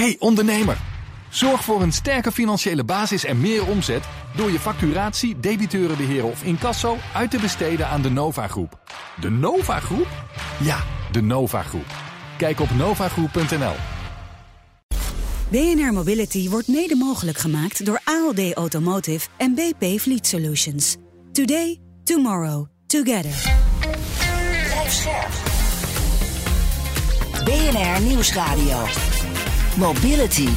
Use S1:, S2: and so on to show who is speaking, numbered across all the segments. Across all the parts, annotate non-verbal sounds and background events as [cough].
S1: Hey ondernemer, zorg voor een sterke financiële basis en meer omzet door je facturatie, debiteurenbeheer of incasso uit te besteden aan de Nova Groep. De Nova Groep? Ja, de Nova Groep. Kijk op novagroep.nl.
S2: BNR Mobility wordt mede mogelijk gemaakt door ALD Automotive en BP Fleet Solutions. Today, tomorrow, together.
S3: Blijf scherp. BNR Nieuwsradio. Mobility.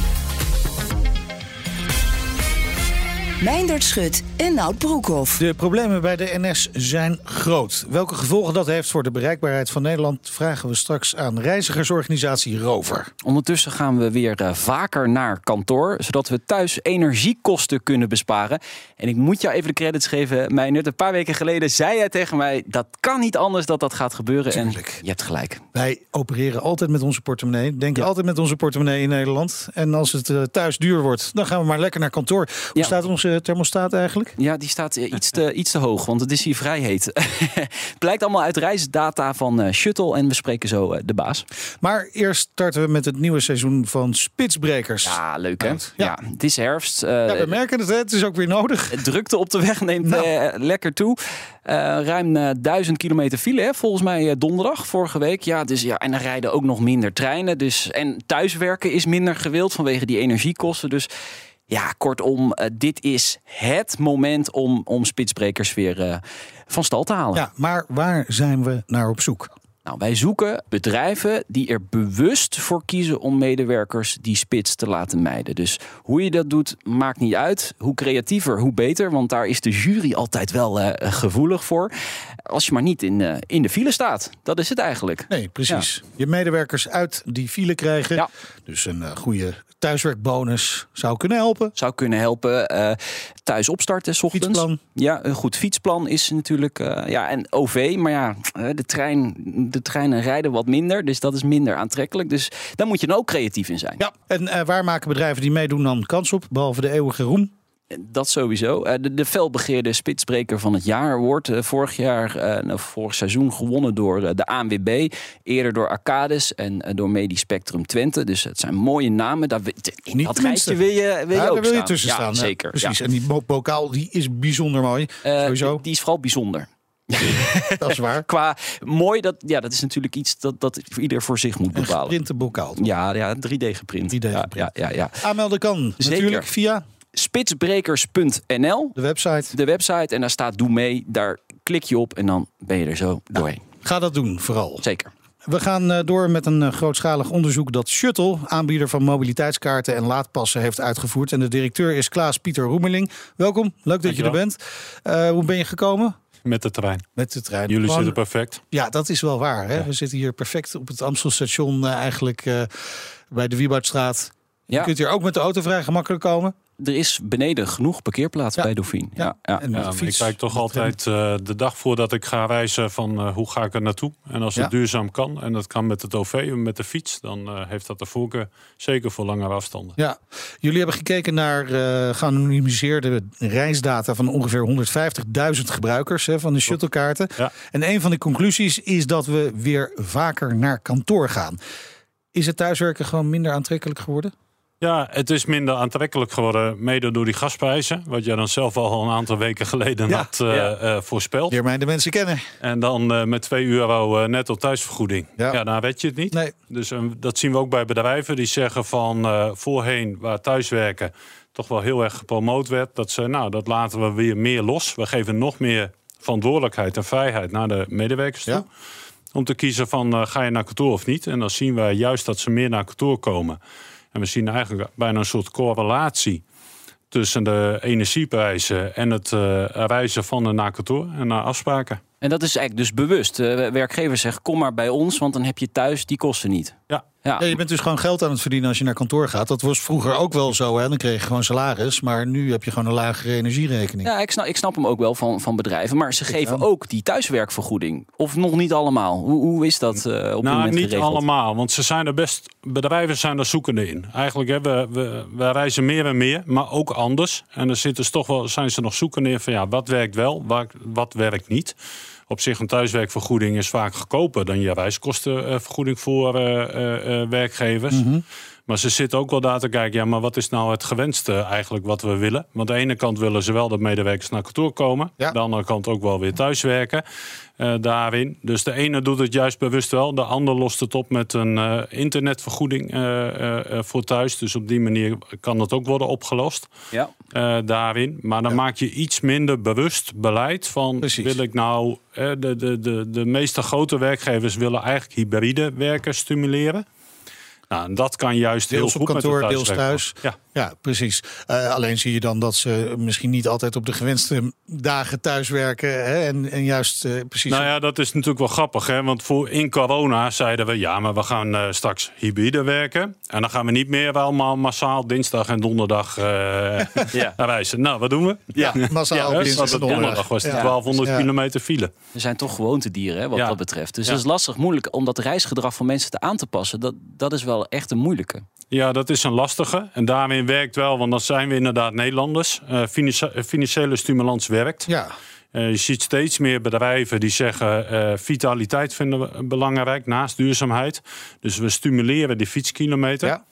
S3: Meindert Schut en Nout Broekhoff.
S4: De problemen bij de NS zijn groot. Welke gevolgen dat heeft voor de bereikbaarheid van Nederland... vragen we straks aan reizigersorganisatie Rover.
S5: Ondertussen gaan we weer uh, vaker naar kantoor, zodat we thuis energiekosten kunnen besparen. En ik moet jou even de credits geven, Meijnert. Een paar weken geleden zei jij tegen mij: dat kan niet anders dat dat gaat gebeuren.
S4: Tuurlijk.
S5: En je hebt gelijk.
S4: Wij opereren altijd met onze portemonnee, denken
S5: Ja.
S4: altijd met onze portemonnee in Nederland. En als het eh, thuis duur wordt, dan gaan we maar lekker naar kantoor. Hoe
S5: Ja.
S4: staat onze thermostaat eigenlijk?
S5: Ja, die staat eh, iets te, iets te hoog, want het is hier vrij heet. [laughs] Blijkt allemaal uit reisdata van eh, Shuttle en we spreken zo eh, de baas.
S4: Maar eerst starten we met het nieuwe seizoen van Spitsbrekers.
S5: Ja, leuk hè? Ja.
S4: Ja.
S5: het is herfst.
S4: Ja, we merken het, hè? het is ook weer nodig. [laughs]
S5: Drukte op de weg neemt
S4: Nou.
S5: lekker toe. Ruim eh, duizend kilometer file, hè? volgens mij donderdag, vorige week. Ja, dus, ja, en er rijden ook nog minder treinen. Dus, en thuiswerken is minder gewild vanwege die energiekosten. Dus ja, kortom, eh, dit is het moment om, om spitsbrekers weer eh, van stal te halen.
S4: Ja, maar waar zijn we naar op zoek?
S5: Nou, wij zoeken bedrijven die er bewust voor kiezen om medewerkers die spits te laten mijden. Dus hoe je dat doet, maakt niet uit. Hoe creatiever, hoe beter. Want daar is de jury altijd wel eh, gevoelig voor. Als je maar niet in, in de file staat. Dat is het eigenlijk.
S4: Nee, precies. Je medewerkers uit die file krijgen.
S5: Ja.
S4: Dus een eh, goede thuiswerkbonus zou kunnen helpen.
S5: Zou kunnen helpen. eh, thuis opstarten, s ochtends.
S4: Fietsplan.
S5: Ja, een goed fietsplan is natuurlijk. eh, ja, en OV. Maar ja, eh, de, trein, de treinen rijden wat minder. Dus dat is minder aantrekkelijk. Dus daar moet je dan ook creatief in zijn.
S4: Ja, en waar maken bedrijven die meedoen dan kans op? Behalve de eeuwige roem.
S5: Dat sowieso. Eh, De, de felbegeerde spitsbreker van het jaar wordt eh, vorig jaar, eh, nou, vorig seizoen gewonnen door de ANWB. Eerder door Arcades en door Medisch Spectrum Twente. Dus het zijn mooie namen. Daar, in
S4: Niet
S5: dat rijtje wil je, wil je
S4: ja,
S5: ook
S4: daar wil je tussen staan. Ja,
S5: Zeker.
S4: precies.
S5: ja.
S4: En die bo- bokaal die is bijzonder mooi. Sowieso.
S5: Die, die is vooral bijzonder. [laughs]
S4: dat is waar.
S5: Qua mooi, dat, ja, dat is natuurlijk iets dat, dat ieder voor zich moet
S4: Een
S5: bepalen.
S4: geprinte bokaal.
S5: Ja, ja, 3D geprint.
S4: 3D
S5: Ja,
S4: geprint.
S5: Ja, ja, ja.
S4: Aanmelden kan
S5: Zeker.
S4: natuurlijk via
S5: Spitsbrekers.nl,
S4: de website.
S5: de website. En daar staat doe mee. Daar klik je op en dan ben je er zo doorheen.
S4: Ga dat doen, vooral.
S5: Zeker.
S4: We gaan eh, door met een eh, grootschalig onderzoek dat Shuttle, aanbieder van mobiliteitskaarten en laadpassen, heeft uitgevoerd. En de directeur is Klaas-Pieter Roemeling. Welkom, leuk dat je er bent. Eh, hoe ben je gekomen?
S6: Met de trein.
S4: Met de trein.
S6: Jullie
S4: Gewoon-
S6: zitten perfect.
S4: Ja, dat is wel waar. Hè? We zitten hier perfect op het Amstelstation, eh, eigenlijk eh, bij de Wieboudstraat. Je
S5: Ja,
S4: kunt hier ook met de auto vrij gemakkelijk komen.
S5: er is beneden genoeg parkeerplaats
S4: Ja.
S5: bij Dauphine. Ja, ja.
S6: Ik kijk toch altijd eh, de dag voordat ik ga reizen van eh, hoe ga ik er naartoe. En als het duurzaam kan en dat kan met het OV en met de fiets, dan eh, heeft dat de voorkeur zeker voor langere afstanden.
S4: Ja, jullie hebben gekeken naar eh geanonimiseerde reisdata van ongeveer 150.000 gebruikers hè, van de shuttlekaarten.
S6: Ja.
S4: En een van de conclusies is dat we weer vaker naar kantoor gaan. Is het thuiswerken gewoon minder aantrekkelijk geworden?
S6: Ja, het is minder aantrekkelijk geworden, mede door die gasprijzen. Wat jij dan zelf al een aantal weken geleden
S4: Ja.
S6: had eh,
S5: Ja.
S6: eh, voorspeld.
S4: Mij de mensen kennen.
S6: En dan eh, met 2 euro netto thuisvergoeding.
S4: Ja.
S6: Ja, dan red je het niet.
S4: Nee.
S6: Dus dat zien we ook bij bedrijven die zeggen van voorheen waar thuiswerken toch wel heel erg gepromoot werd. Dat ze, nou, dat laten we weer meer los. We geven nog meer verantwoordelijkheid en vrijheid naar de medewerkers toe.
S4: Ja.
S6: Om te kiezen van ga je naar kantoor of niet. En dan zien wij juist dat ze meer naar kantoor komen. En we zien eigenlijk bijna een soort correlatie tussen de energieprijzen en het eh, reizen van en naar kantoor en naar afspraken.
S5: En dat is eigenlijk dus bewust. Eh, werkgevers zeggen, kom maar bij ons, want dan heb je thuis die kosten niet.
S6: Ja.
S5: Ja,
S4: Ja, je bent dus gewoon geld aan het verdienen als je naar kantoor gaat. Dat was vroeger ook wel zo. Hè? Dan kreeg je gewoon salaris. Maar nu heb je gewoon een lagere energierekening.
S5: Ja, ik snap, ik snap hem ook wel van, van bedrijven. Maar ze geven ook die thuiswerkvergoeding. Of nog niet allemaal. Hoe, hoe is dat eh op dit
S6: Nou,
S5: moment
S6: niet
S5: geregeld?
S6: allemaal, want ze zijn er best, bedrijven zijn er zoekende in. Eigenlijk hebben we, we, we reizen meer en meer, maar ook anders. En er zitten ze toch wel, zijn ze nog zoekende in van ja, wat werkt wel, wat, wat werkt niet. Op zich een thuiswerkvergoeding is vaak goedkoper dan je reiskostenvergoeding voor eh, eh, eh, werkgevers. Maar ze zitten ook wel daar te kijken, ja, maar wat is nou het gewenste eigenlijk wat we willen? Want aan de ene kant willen ze wel dat medewerkers naar kantoor komen.
S4: Ja.
S6: Aan de andere kant ook wel weer thuiswerken eh, daarin. Dus de ene doet het juist bewust wel. De ander lost het op met een eh, internetvergoeding eh, voor thuis. Dus op die manier kan dat ook worden opgelost
S5: Ja.
S6: eh, daarin. Maar dan maak je iets minder bewust beleid van...
S4: Precies.
S6: wil ik nou... de, de, de, de meeste grote werkgevers willen eigenlijk hybride werken stimuleren. Nou, en dat kan juist
S4: Deels
S6: heel
S4: op
S6: goed met de
S4: kantoor, deels
S6: thuiswerken.
S4: thuis.
S6: Ja.
S4: Ja, precies. Eh, alleen zie je dan dat ze misschien niet altijd op de gewenste dagen thuiswerken. Hè? En, en juist eh, precies.
S6: Nou ja, dat is natuurlijk wel grappig. Hè? Want voor in corona zeiden we... ja, maar we gaan eh, straks hybride werken. En dan gaan we niet meer allemaal massaal dinsdag en donderdag eh [laughs]
S5: Ja. [laughs]
S6: reizen. Nou, wat doen we?
S5: Ja.
S4: massaal
S6: Ja,
S4: op
S6: dus
S4: dinsdag en
S6: het
S4: donderdag.
S6: donderdag was het
S4: Ja.
S6: 1200
S4: Ja.
S6: kilometer file.
S5: Er zijn toch gewoontedieren hè, wat
S6: Ja.
S5: dat betreft. Dus
S6: Ja.
S5: dat is lastig, moeilijk om dat reisgedrag van mensen te aan te passen. Dat, dat is wel echt een moeilijke.
S6: Ja, dat is een lastige. En daarin werkt wel, want dan zijn we inderdaad Nederlanders. Eh, financi- eh, financiële stimulans werkt.
S4: Ja,
S6: Eh, je ziet steeds meer bedrijven die zeggen... eh, vitaliteit vinden we belangrijk, naast duurzaamheid. Dus we stimuleren die fietskilometer.
S4: ja.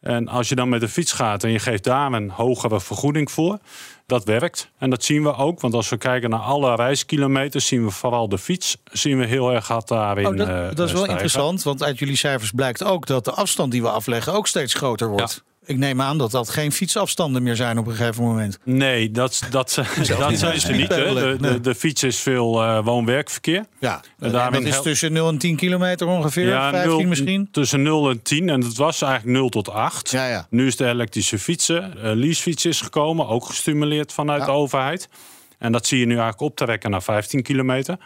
S6: En als je dan met de fiets gaat en je geeft daar een hogere vergoeding voor... dat werkt. En dat zien we ook, want als we kijken naar alle reiskilometers... zien we vooral de fiets zien we heel erg hard daarin
S4: Oh, dat,
S6: eh,
S4: dat is wel
S6: stijgen.
S4: interessant, want uit jullie cijfers blijkt ook dat de afstand die we afleggen ook steeds groter wordt. Ik neem aan dat dat geen fietsafstanden meer zijn op een gegeven moment.
S6: Nee, dat, dat, [laughs] dat zijn ze niet. Hè. De,
S4: Nee.
S6: de, de fiets is veel eh, woon-werkverkeer.
S4: Ja,
S6: En
S4: dat is tussen 0 en 10 kilometer ongeveer, 15
S6: nul-
S4: misschien.
S6: Tussen 0 en 10. En dat was eigenlijk 0 tot 8.
S4: Ja, ja.
S6: Nu is de elektrische fietsen. Uh, leasefiets is gekomen, ook gestimuleerd vanuit
S4: Ja.
S6: de overheid. En dat zie je nu eigenlijk optrekken naar 15 kilometer.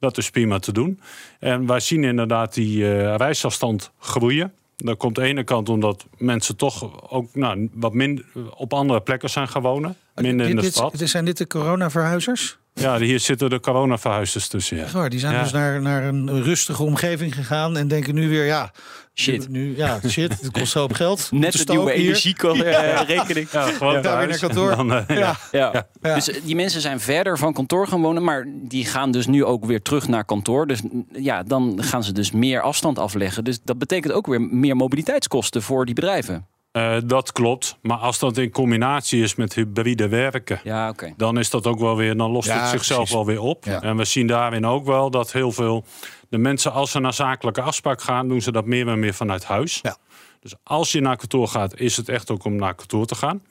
S6: Dat is prima te doen. En wij zien inderdaad die eh, reisafstand groeien. Dat komt aan de ene kant omdat mensen toch ook nou, wat minder op andere plekken zijn gaan wonen. Minder in de stad.
S4: dit- zijn dit de coronaverhuizers?
S6: Ja, hier zitten de coronaverhuizers tussen. Ja.
S4: Echt waar, die zijn
S6: Ja.
S4: dus naar, naar een rustige omgeving gegaan en denken nu weer, ja,
S5: Shit.
S4: Nu, ja, shit, het kost zo op geld.
S5: Net de nieuwe
S4: stoken hier.
S5: energierekening.
S6: Ja, gewoon
S4: Ja, weer naar kantoor.
S6: Dan, eh, ja.
S4: Ja.
S5: Ja.
S4: Ja.
S5: Dus eh, die mensen zijn verder van kantoor gaan wonen, maar die gaan dus nu ook weer terug naar kantoor. Dus ja, dan gaan ze dus meer afstand afleggen. Dus dat betekent ook weer meer mobiliteitskosten voor die bedrijven.
S6: Eh, dat klopt. Maar als dat in combinatie is met hybride werken,
S5: Ja, oké.
S6: dan is dat ook wel weer, dan lost
S4: Ja,
S6: het zichzelf
S4: precies.
S6: wel weer op.
S4: Ja.
S6: En we zien daarin ook wel dat heel veel de mensen, als ze naar zakelijke afspraak gaan, doen ze dat meer en meer vanuit huis.
S4: Ja.
S6: Dus als je naar kantoor gaat, is het echt ook om naar kantoor te gaan.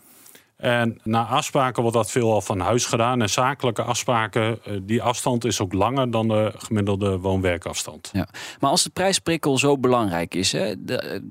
S6: En na afspraken wordt dat veelal van huis gedaan. En zakelijke afspraken, eh, die afstand is ook langer dan de gemiddelde woon-werkafstand.
S5: Ja. Maar als de prijsprikkel zo belangrijk is, hè,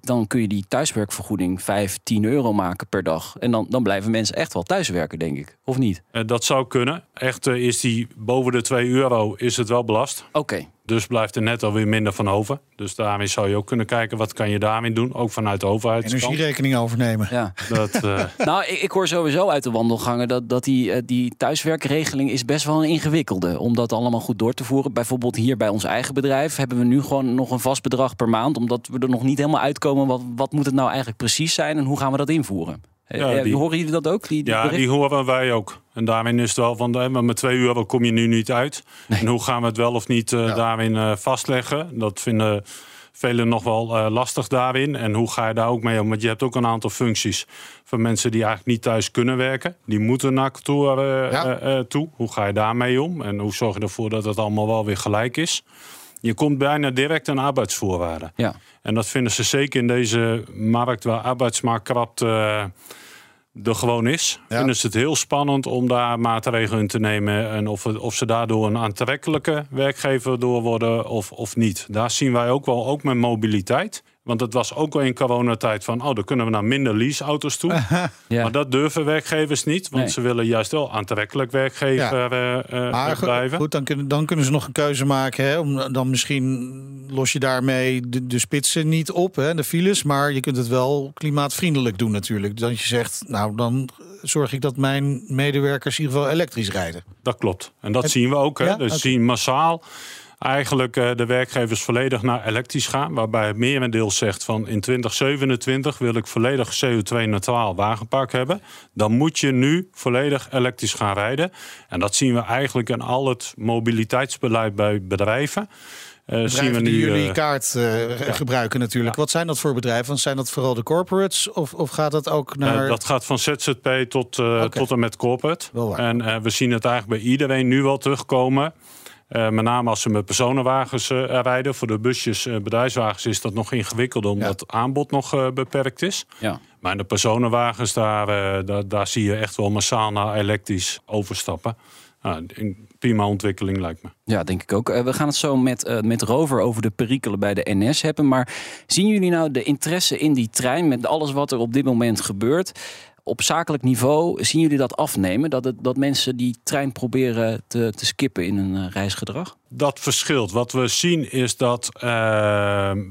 S5: dan kun je die thuiswerkvergoeding 5, 10 euro maken per dag. En dan, dan blijven mensen echt wel thuiswerken, denk ik. Of niet?
S6: Eh, dat zou kunnen. Echt eh, is die boven de 2 euro is het wel belast.
S5: Oké.
S6: Dus blijft er net alweer minder van over. Dus daarmee zou je ook kunnen kijken wat kan je daarmee doen. Ook vanuit de overheidskant.
S4: Energierekening overnemen.
S5: Ja.
S6: Dat, eh, [laughs]
S5: Nou, ik, ik hoor sowieso uit de wandelgangen dat, dat die, eh, die thuiswerkregeling is best wel een ingewikkelde. Om dat allemaal goed door te voeren. Bijvoorbeeld hier bij ons eigen bedrijf hebben we nu gewoon nog een vast bedrag per maand. Omdat we er nog niet helemaal uitkomen. Wat, wat moet het nou eigenlijk precies zijn en hoe gaan we dat invoeren? Eh,
S6: Ja,
S5: eh,
S6: die-
S5: Horen jullie dat ook? Die, die
S6: ja, die horen wij ook. En daarin is het wel van, eh, maar met 2 euro kom je nu niet uit. En hoe gaan we het wel of niet
S4: Ja.
S6: daarin vastleggen? Dat vinden velen nog wel lastig daarin. En hoe ga je daar ook mee om? Want je hebt ook een aantal functies van mensen die eigenlijk niet thuis kunnen werken. Die moeten naar kantoor
S4: Ja.
S6: toe. Hoe ga je daarmee om? En hoe zorg je ervoor dat het allemaal wel weer gelijk is? Je komt bijna direct aan arbeidsvoorwaarden.
S5: Ja.
S6: En dat vinden ze zeker in deze markt waar arbeidsmarktkrapte eh, er gewoon is.
S4: Ja.
S6: Vinden ze het heel spannend om daar maatregelen in te nemen. En of, het- of ze daardoor een aantrekkelijke werkgever door worden of, of niet. Daar zien wij ook wel, ook met mobiliteit. Want het was ook wel in coronatijd van, oh, dan kunnen we naar minder leaseauto's toe. [laughs]
S5: Ja.
S6: Maar dat durven werkgevers niet, want
S5: Nee.
S6: ze willen juist wel aantrekkelijk werkgever eh, eh,
S4: Maar
S6: blijven.
S4: goed, dan kunnen, dan kunnen ze nog een keuze maken. Hè, om, dan misschien los je daarmee de, de spitsen niet op, hè, de files. Maar je kunt het wel klimaatvriendelijk doen natuurlijk. Dat je zegt, nou dan zorg ik dat mijn medewerkers in ieder geval elektrisch rijden.
S6: Dat klopt. En dat zien we ook. Hè?
S4: Ja,
S6: dus zien massaal eigenlijk eh, de werkgevers volledig naar elektrisch gaan. Waarbij het merendeel zegt van in 2027 wil ik volledig CO2-neutraal wagenpark hebben. Dan moet je nu volledig elektrisch gaan rijden. En dat zien we eigenlijk in al het mobiliteitsbeleid bij bedrijven. Eh, zien we nu.
S4: die jullie
S6: eh,
S4: kaart eh, gebruiken natuurlijk.
S6: Ja.
S4: Wat zijn dat voor bedrijven? Want zijn dat vooral de corporates of, of gaat dat ook naar...
S6: Dat gaat van ZZP tot, eh, tot en met corporate.
S4: Wel waar.
S6: En eh, we zien het eigenlijk bij iedereen nu wel terugkomen. Eh, met name als ze met personenwagens eh, rijden. Voor de busjes, eh, bedrijfswagens is dat nog ingewikkelder omdat het aanbod nog eh, beperkt is.
S5: Ja.
S6: Maar in de personenwagens, daar, eh, daar, daar zie je echt wel massaal naar elektrisch overstappen. Nou, een prima ontwikkeling lijkt me.
S5: Ja, denk ik ook. Eh, we gaan het zo met, eh, met Rover over de perikelen bij de NS hebben. Maar zien jullie nou de interesse in die trein met alles wat er op dit moment gebeurt? Op zakelijk niveau zien jullie dat afnemen? Dat, het, dat mensen die trein proberen te, te skippen in een eh, reisgedrag?
S6: Dat verschilt. Wat we zien is dat eh,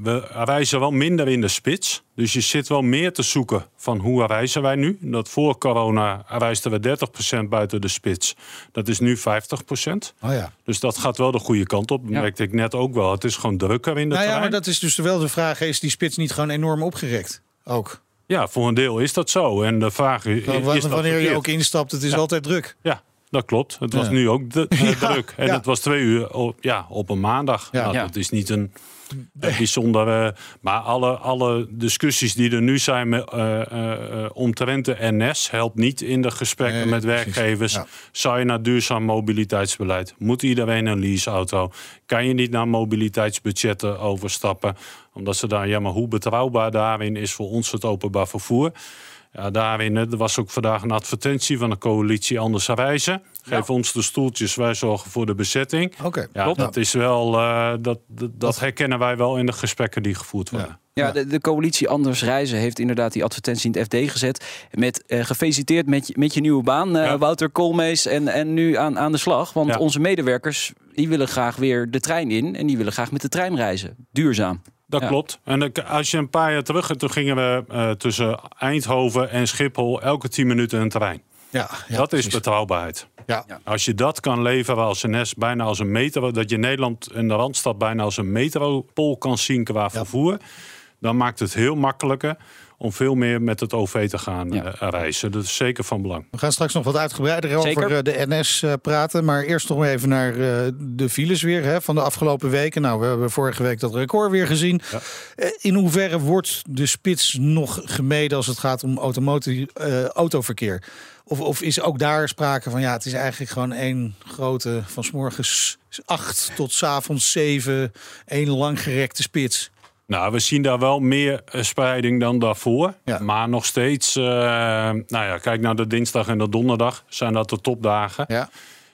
S6: we reizen wel minder in de spits. Dus je zit wel meer te zoeken van hoe reizen wij nu. Dat voor corona reisden we 30% buiten de spits. Dat is nu 50%.
S4: Oh ja.
S6: Dus dat gaat wel de goede kant op. Dat
S5: Ja.
S6: merkte ik net ook wel. Het is gewoon drukker in de
S4: Nou ja,
S6: trein.
S4: maar dat is dus wel de vraag. Is die spits niet gewoon enorm opgerekt? Ook.
S6: Ja, voor een deel is dat zo. En de vraag is, is dat
S4: wanneer je ook instapt, het is
S6: Ja.
S4: altijd druk.
S6: Ja, dat klopt. Het was
S4: Ja.
S6: nu ook de, [laughs] eh,
S4: Ja,
S6: druk. En
S4: ja.
S6: het was twee uur op, ja, op een maandag.
S4: Ja.
S6: Nou,
S5: Ja.
S6: Dat is niet een eh, bijzondere... Maar alle, alle discussies die er nu zijn met, eh, eh, eh, omtrent de NS... helpt niet in de gesprekken
S4: Nee,
S6: met werkgevers.
S4: Ja.
S6: Zou je naar duurzaam mobiliteitsbeleid? Moet iedereen een leaseauto? Kan je niet naar mobiliteitsbudgetten overstappen? Omdat ze daar... Ja, maar hoe betrouwbaar daarin is voor ons het openbaar vervoer... Ja, daarin, er was ook vandaag een advertentie van de coalitie Anders Reizen. Geef ons de stoeltjes, wij zorgen voor de bezetting.
S4: Oké.
S6: Ja, dat is wel, eh, dat, dat, dat herkennen wij wel in de gesprekken die gevoerd worden.
S5: Ja, de, de coalitie Anders Reizen heeft inderdaad die advertentie in het FD gezet. Met eh, gefeliciteerd met je, met je nieuwe baan, eh,
S6: Ja.
S5: Wouter Koolmees. En, en nu aan, aan de slag. Want
S6: Ja.
S5: onze medewerkers die willen graag weer de trein in. En die willen graag met de trein reizen. Duurzaam.
S6: Dat
S5: Ja.
S6: klopt. En als je een paar jaar terug, toen gingen we eh, tussen Eindhoven en Schiphol elke 10 minuten een trein.
S4: Ja, ja,
S6: dat is betrouwbaarheid.
S4: Ja.
S6: Als je dat kan leveren als een NS, bijna als een metro, dat je Nederland in de Randstad bijna als een metropool kan zien qua vervoer, dan maakt het heel makkelijker om veel meer met het OV te gaan
S5: Ja.
S6: eh, reizen. Dat is zeker van belang.
S4: We gaan straks nog wat uitgebreider
S5: Zeker.
S4: over eh, de NS eh, praten. Maar eerst nog even naar eh, de files weer hè, van de afgelopen weken. Nou, we hebben vorige week dat record weer gezien.
S6: Ja.
S4: Eh, in hoeverre wordt de spits nog gemeden als het gaat om eh, autoverkeer? Of, of is ook daar sprake van, ja, het is eigenlijk gewoon één grote, van s morgens acht tot s avonds zeven, één langgerekte spits.
S6: Nou, we zien daar wel meer eh, spreiding dan daarvoor.
S4: Ja.
S6: Maar nog steeds, eh, nou ja, kijk naar de dinsdag en de donderdag, zijn dat de topdagen.
S4: Ja.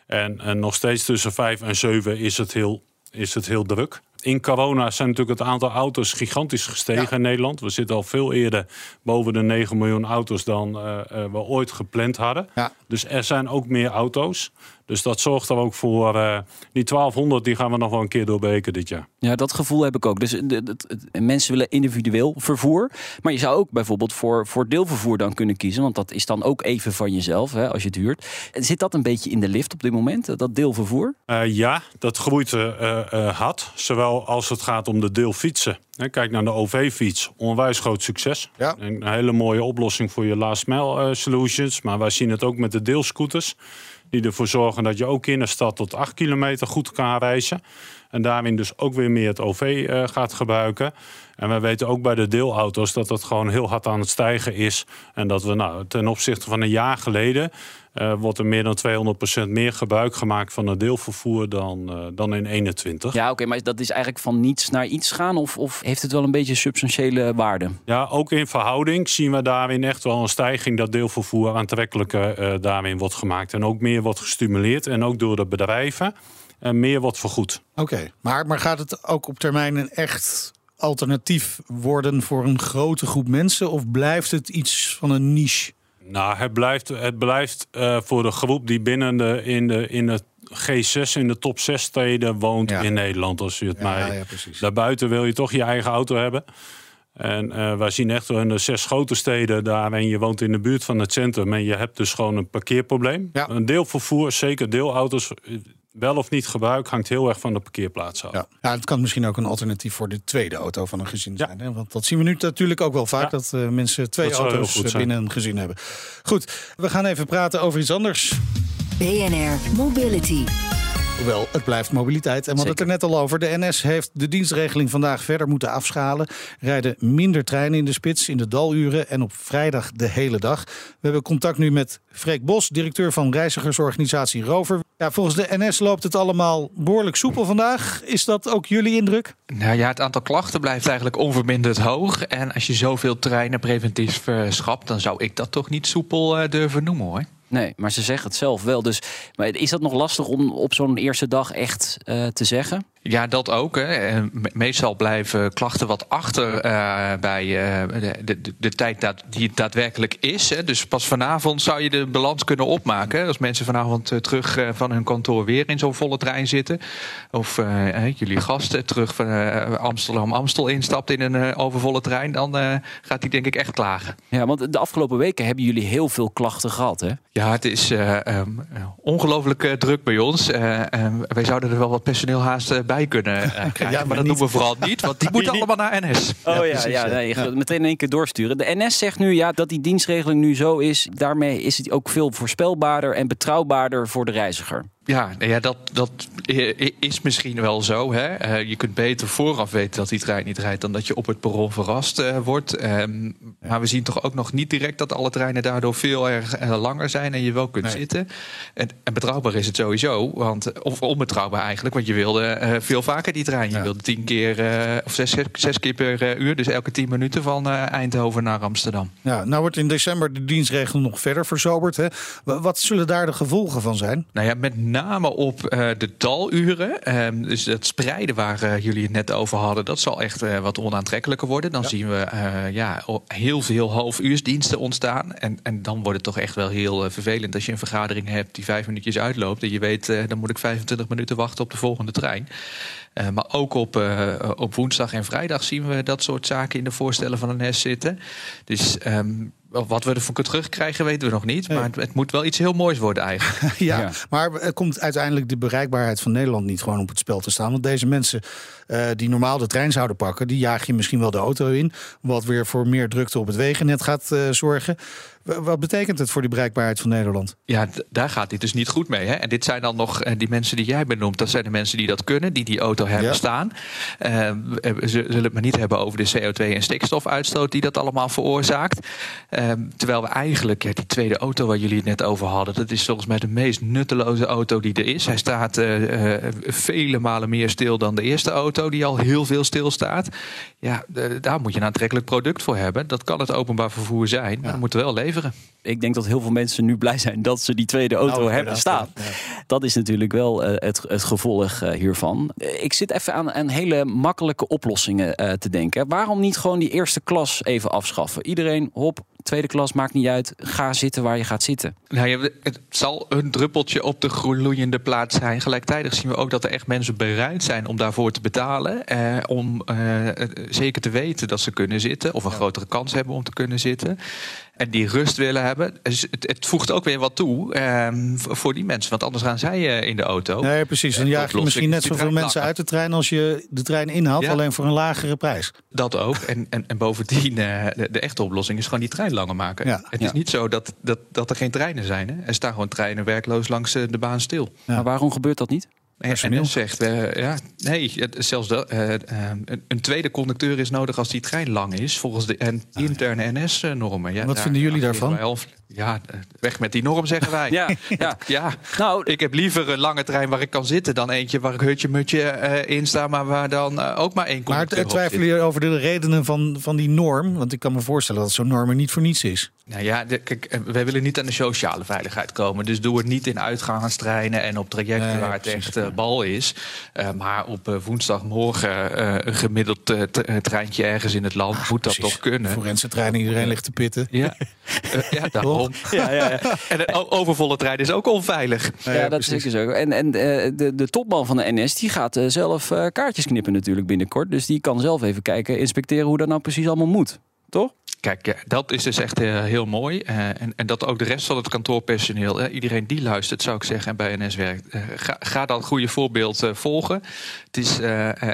S6: En, en nog steeds tussen 5 en 7 is het heel, is het heel druk. In corona zijn natuurlijk het aantal auto's gigantisch gestegen
S4: Ja.
S6: in Nederland. We zitten al veel eerder boven de 9 miljoen auto's dan eh, we ooit gepland hadden. Dus er zijn ook meer auto's. Dus dat zorgt er ook voor. eh, die 1200 die gaan we nog wel een keer doorbreken dit jaar.
S5: Ja, dat gevoel heb ik ook. Dus de, de- het- mensen willen individueel vervoer. Maar je zou ook bijvoorbeeld voor, voor deelvervoer dan kunnen kiezen. Want dat is dan ook even van jezelf, hè, als je het huurt. Zit dat een beetje in de lift op dit moment, dat deelvervoer?
S6: Eh, ja, dat groeit eh, eh, hard. Zowel als het gaat om de deelfietsen. Hè, Kijk naar de OV-fiets. Onwijs groot succes.
S4: Ja.
S6: Een hele mooie oplossing voor je last mile eh, solutions. Maar wij zien het ook met de deelscooters. Die ervoor zorgen dat je ook in de stad tot 8 kilometer goed kan reizen. En daarin dus ook weer meer het OV eh, gaat gebruiken. En we weten ook bij de deelauto's dat het gewoon heel hard aan het stijgen is. En dat we nou, ten opzichte van een jaar geleden... eh, wordt er meer dan 200% meer gebruik gemaakt van het deelvervoer dan, eh, dan in 21.
S5: Ja, oké, maar dat is eigenlijk van niets naar iets gaan? Of, of heeft het wel een beetje substantiële waarde?
S6: Ja, ook in verhouding zien we daarin echt wel een stijging dat deelvervoer aantrekkelijker eh, daarin wordt gemaakt. En ook meer wordt gestimuleerd en ook door de bedrijven en meer wordt vergoed.
S4: Oké, maar, maar gaat het ook op termijn een echt alternatief worden voor een grote groep mensen? Of blijft het iets van een niche?
S6: Nou, het blijft, het blijft eh, voor de groep die binnen de, in, de, in het G6, in de top 6 steden woont
S4: Ja.
S6: in Nederland. Als je het mij.
S4: ja, precies.
S6: Daarbuiten wil je toch je eigen auto hebben. En eh, wij zien echt wel in de zes grote steden daar en je woont in de buurt van het centrum en je hebt dus gewoon een parkeerprobleem.
S4: Ja.
S6: Een deelvervoer, zeker deelauto's, wel of niet gebruik, hangt heel erg van de parkeerplaats af.
S4: Ja. ja, het kan misschien ook een alternatief voor de tweede auto van een gezin
S6: Ja.
S4: zijn. Hè? Want dat zien we nu natuurlijk ook wel vaak,
S6: Ja.
S4: dat eh, mensen twee
S6: Dat
S4: auto's eh,
S6: zijn.
S4: binnen een gezin hebben. Goed, we gaan even praten over iets anders.
S3: BNR Mobility.
S4: Wel, het blijft mobiliteit. En we hadden het er net al over. De NS heeft de dienstregeling vandaag verder moeten afschalen. Rijden minder treinen in de spits in de daluren en op vrijdag de hele dag. We hebben contact nu met Freek Bos, directeur van reizigersorganisatie Rover. Ja, volgens de NS loopt het allemaal behoorlijk soepel vandaag. Is dat ook jullie indruk?
S7: Nou ja, het aantal klachten blijft eigenlijk onverminderd hoog. En als je zoveel treinen preventief uh, schapt, dan zou ik dat toch niet soepel uh, durven noemen hoor.
S5: Nee, maar ze zeggen het zelf wel. Dus maar is dat nog lastig om op zo'n eerste dag echt uh, te zeggen?
S7: Ja, dat ook. Hè. Meestal blijven klachten wat achter uh, bij uh, de, de, de, tijd dat, die het daadwerkelijk is. Hè. Dus pas vanavond zou je de balans kunnen opmaken. Als mensen vanavond uh, terug van hun kantoor weer in zo'n volle trein zitten. Of jullie gasten terug van Amsterdam-Amstel instapt in een overvolle trein. Dan gaat die denk ik echt klagen.
S5: Ja, want de afgelopen weken hebben jullie heel veel klachten gehad. Hè?
S7: Ja, het is um, ongelooflijk druk bij ons. Um, wij zouden er wel wat personeel haast bij kunnen [laughs] uh, krijgen. Ja, maar, dat doen we vooral niet, want die [laughs] moeten allemaal naar NS.
S5: Oh ja, ja, ja, nee, ja. meteen in één keer doorsturen. De NS zegt nu ja, dat die dienstregeling nu zo is. Daarmee is het ook veel voorspelbaarder en betrouwbaarder voor de reiziger.
S7: Ja, nou ja dat, dat is misschien wel zo. Hè? Uh, je kunt beter vooraf weten dat die trein niet rijdt... dan dat je op het perron verrast uh, wordt. Um, ja. Maar we zien toch ook nog niet direct dat alle treinen daardoor veel erg uh, langer zijn... en je wel kunt nee. zitten. En, en, betrouwbaar is het sowieso. Want, of onbetrouwbaar eigenlijk, want je wilde veel vaker die trein. Je ja. wilde tien keer of zes, zes keer per uur... dus elke tien minuten van Eindhoven naar Amsterdam.
S4: Ja, nou wordt in december de dienstregeling nog verder verzoberd. Hè? Wat zullen daar de gevolgen van zijn?
S7: Nou ja, met name op uh, de daluren. Uh, dus het spreiden waar uh, jullie het net over hadden, dat zal echt uh, wat onaantrekkelijker worden. Dan ja. zien we ja, heel veel halfuursdiensten ontstaan. En, en dan wordt het toch echt wel heel vervelend als je een vergadering hebt die vijf minuutjes uitloopt. En je weet, dan moet ik 25 minuten wachten op de volgende trein. Uh, maar ook op, uh, op woensdag en vrijdag zien we dat soort zaken in de voorstellen van de NS zitten. Dus um, wat we ervoor terugkrijgen weten we nog niet. Maar het, het, moet wel iets heel moois worden eigenlijk. [laughs]
S4: ja, ja, maar komt uiteindelijk de bereikbaarheid van Nederland niet gewoon op het spel te staan? Want deze mensen uh, die normaal de trein zouden pakken, die jaag je misschien wel de auto in. Wat weer voor meer drukte op het wegennet gaat uh, zorgen. Wat betekent het voor die bereikbaarheid van Nederland?
S7: Ja, daar gaat dit dus niet goed mee. Hè? En dit zijn dan nog uh, die mensen die jij benoemt. Dat zijn de mensen die dat kunnen, die die auto hebben ja. staan. Uh, we zullen het maar niet hebben over de CO2 en stikstofuitstoot die dat allemaal veroorzaakt. Uh, terwijl we eigenlijk, ja, die tweede auto waar jullie het net over hadden, dat is volgens mij de meest nutteloze auto die er is. Hij staat uh, vele malen meer stil dan de eerste auto, die al heel veel stilstaat. Ja, daar moet je een aantrekkelijk product voor hebben. Dat kan het openbaar vervoer zijn, maar ja. dan moeten wel leveren.
S5: Ik denk dat heel veel mensen nu blij zijn dat ze die tweede auto nou, hebben staan. Ja. Dat is natuurlijk wel uh, het, het, gevolg uh, hiervan. Ik zit even aan, aan hele makkelijke oplossingen uh, te denken. Waarom niet gewoon die eerste klas even afschaffen? Iedereen, hop, tweede klas, maakt niet uit. Ga zitten waar je gaat zitten.
S7: Nou het zal een druppeltje op de gloeiende plaats zijn. Gelijktijdig zien we ook dat er echt mensen bereid zijn om daarvoor te betalen. Eh, om eh, zeker te weten dat ze kunnen zitten. Of een ja. grotere kans hebben om te kunnen zitten. En die rust willen hebben. Dus het, het voegt ook weer wat toe eh, voor die mensen. Want anders gaan zij in de auto.
S4: Nee, precies. Dan jaag je misschien net zoveel mensen uit de trein als je de trein inhaalt. Ja. Alleen voor een lagere prijs.
S7: Dat ook. En, en, en bovendien, de, de echte oplossing is gewoon die trein langer maken. Ja. Het is ja. niet zo dat, dat, dat er geen treinen zijn. Hè? Er staan gewoon treinen werkloos langs de baan stil.
S5: Ja. Maar waarom gebeurt dat niet?
S7: En, en zegt, uh, ja, nee, zelfs dat, uh, uh, een tweede conducteur is nodig als die trein lang is, volgens de en interne NS-normen. Ja,
S4: Wat daar, vinden jullie daarvan?
S7: Ja, weg met die norm, zeggen wij. [laughs]
S5: ja, ja. [laughs]
S7: ja. Nou, ik heb liever een lange trein waar ik kan zitten dan eentje waar ik hutje-mutje in sta, maar waar dan ook maar één conducteur
S4: Maar twijfelen jullie over de redenen van, van die norm? Want ik kan me voorstellen dat zo'n norm er niet voor niets is.
S7: Nou ja, de, kijk, wij willen niet aan de sociale veiligheid komen. Dus doe het niet in uitgaanstreinen en op trajecten nee, waar het echt uh, bal is. Uh, maar op uh, woensdagmorgen een gemiddeld treintje ergens in het land ah, moet dat precies. toch kunnen.
S4: Forense treinen, iedereen ligt te pitten.
S7: Ja, [laughs] ja daarom. [laughs] ja, ja, ja. En een overvolle trein is ook onveilig.
S5: Ja, ja dat is zeker zo. En, en de, de topman van de NS die gaat zelf kaartjes knippen natuurlijk binnenkort. Dus die kan zelf even kijken, inspecteren hoe dat nou precies allemaal moet. Toch?
S7: Kijk, dat is dus echt uh, heel mooi. Uh, en, en, dat ook de rest van het kantoorpersoneel, uh, iedereen die luistert, zou ik zeggen, en bij NS werkt, ga, ga, dat goede voorbeeld volgen. Het is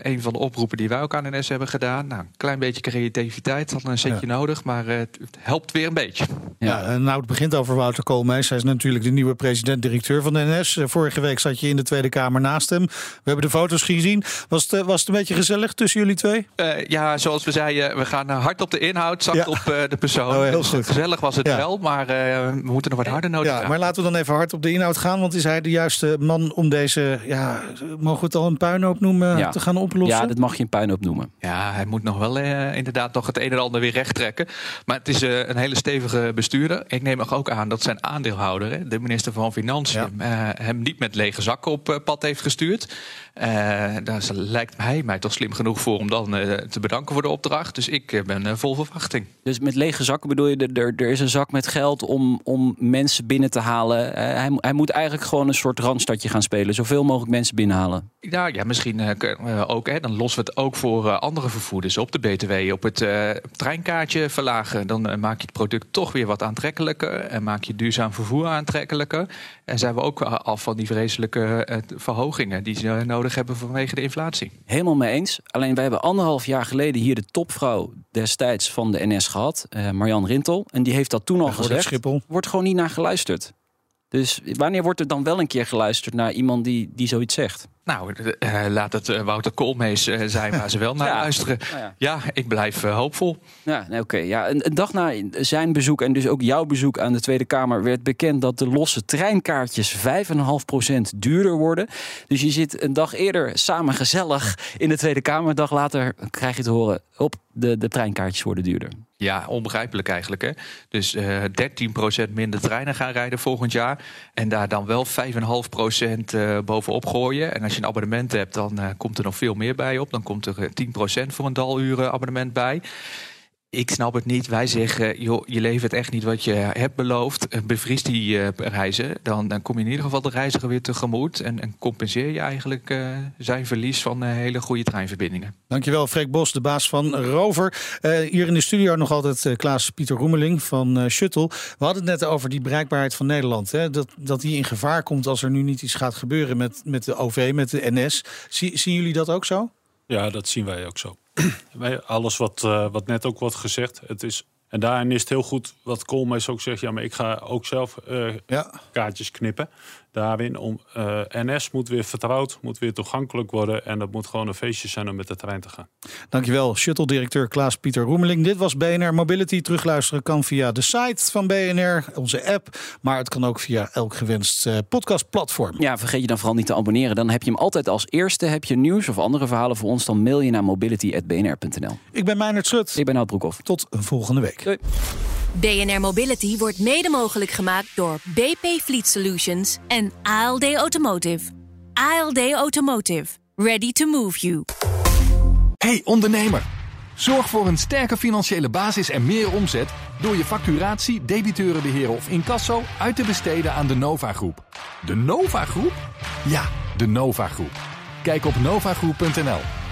S7: een van de oproepen die wij ook aan NS hebben gedaan. Nou, een klein beetje creativiteit, had een setje ja. nodig, maar het helpt weer een beetje.
S4: Ja, en nou, het begint over Wouter Koolmees. Hij is natuurlijk de nieuwe president-directeur van de NS. Eh, Vorige week zat je in de Tweede Kamer naast hem. We hebben de foto's gezien. Was het, eh, was het een beetje gezellig tussen jullie twee?
S7: Eh, ja, zoals we zeiden, we gaan eh, hard op de inhoud, zacht
S4: Ja.
S7: op eh, de persoon.
S4: Oh, heel goed.
S7: Gezellig was het
S4: Ja.
S7: wel, maar eh, we moeten nog wat harder nodig
S4: Ja, maar laten we dan even hard op de inhoud gaan. Want is hij de juiste man om deze, ja, mogen we het al een puinhoop noemen,
S5: Ja.
S4: te gaan oplossen?
S5: Ja, dat mag je een puinhoop noemen.
S7: Ja, hij moet nog wel eh, inderdaad nog het een en ander weer recht trekken. Maar het is een hele stevige bestuurder. Ik neem nog ook aan dat zijn aandeelhouder, hè, de minister van Financiën, eh, hem niet met lege zakken op pad heeft gestuurd. Eh, daar lijkt hij mij toch slim genoeg voor om dan eh, te bedanken voor de opdracht. Dus ik ben vol verwachting.
S5: Dus met lege zakken bedoel je, er, er is een zak met geld om, om mensen binnen te halen. Eh, hij, hij moet eigenlijk gewoon een soort randstadje gaan spelen. Zoveel mogelijk mensen binnenhalen.
S7: Ja, ja misschien eh, eh, ook. Hè, dan lossen we het ook voor andere vervoerders op. De BTW op het treinkaartje verlagen. Dan maak je het product toch weer wat aantrekkelijker. En maak je duurzaam vervoer aantrekkelijker. En zijn we ook af van die vreselijke verhogingen die ze nodig hebben vanwege de inflatie.
S5: Helemaal mee eens. Alleen wij hebben anderhalf jaar geleden hier de topvrouw destijds van de NS gehad. eh Marjan Rintel. En die heeft dat toen al gezegd.
S4: Schiphol.
S5: Wordt gewoon niet naar geluisterd. Dus wanneer wordt er dan wel een keer geluisterd naar iemand die, die zoiets zegt?
S7: Nou, eh, laat het eh, Wouter Koolmees eh, zijn waar ze wel naar [laughs]
S5: Ja.
S7: luisteren.
S5: Nou ja.
S7: Ja, ik blijf hoopvol.
S5: Ja, nee, oké. Ja, een, een dag na zijn bezoek en dus ook jouw bezoek aan de Tweede Kamer werd bekend dat de losse treinkaartjes 5,5% duurder worden. Dus je zit een dag eerder samen gezellig in de Tweede Kamer. Een dag later krijg je te horen, op de, de treinkaartjes worden duurder.
S7: Ja, onbegrijpelijk eigenlijk. Hè? Dus eh 13% minder treinen gaan rijden volgend jaar. En daar dan wel 5,5% eh bovenop gooien. En als je een abonnement hebt, dan eh, komt er nog veel meer bij op. Dan komt er eh, 10% voor een daluren abonnement bij. Ik snap het niet. Wij zeggen, joh, je levert echt niet wat je hebt beloofd. Eh, Bevries die eh, reizen. Dan, dan kom je in ieder geval de reiziger weer tegemoet. En, en compenseer je eigenlijk eh, zijn verlies van eh, hele goede treinverbindingen.
S4: Dankjewel, Freek Bos, de baas van Rover. Eh, hier in de studio nog altijd Klaas-Pieter Roemeling van Shuttle. We hadden het net over die bereikbaarheid van Nederland. Hè? Dat, dat die in gevaar komt als er nu niet iets gaat gebeuren met, met de OV, met de NS. Zie, zien jullie dat ook zo?
S6: Ja, dat zien wij ook zo. [clears throat] Alles wat, eh, wat net ook wordt gezegd. Het is, en daarin is het heel goed wat Koolmees ook zegt. Ja, maar ik ga ook zelf eh,
S4: Ja.
S6: kaartjes knippen. Daarin om eh, NS moet weer vertrouwd, moet weer toegankelijk worden. En dat moet gewoon een feestje zijn om met de trein te gaan.
S4: Dankjewel, Shuttle-directeur Klaas-Pieter Roemeling. Dit was BNR Mobility. Terugluisteren kan via de site van BNR, onze app. Maar het kan ook via elk gewenst eh, podcastplatform.
S5: Ja, vergeet je dan vooral niet te abonneren. Dan heb je hem altijd als eerste. Heb je nieuws of andere verhalen voor ons, dan mail je naar mobility.bnr.nl.
S4: Ik ben Meijnerd Schut.
S5: Ik ben Nout Broekhoff.
S4: Tot een volgende week.
S5: Doei.
S8: BNR Mobility wordt mede mogelijk gemaakt door BP Fleet Solutions en ALD Automotive. ALD Automotive. Ready to move you.
S1: Hey ondernemer, zorg voor een sterke financiële basis en meer omzet door je facturatie, debiteurenbeheer of incasso uit te besteden aan de Nova Groep. De Nova Groep? Ja, de Nova Groep. Kijk op novagroep.nl.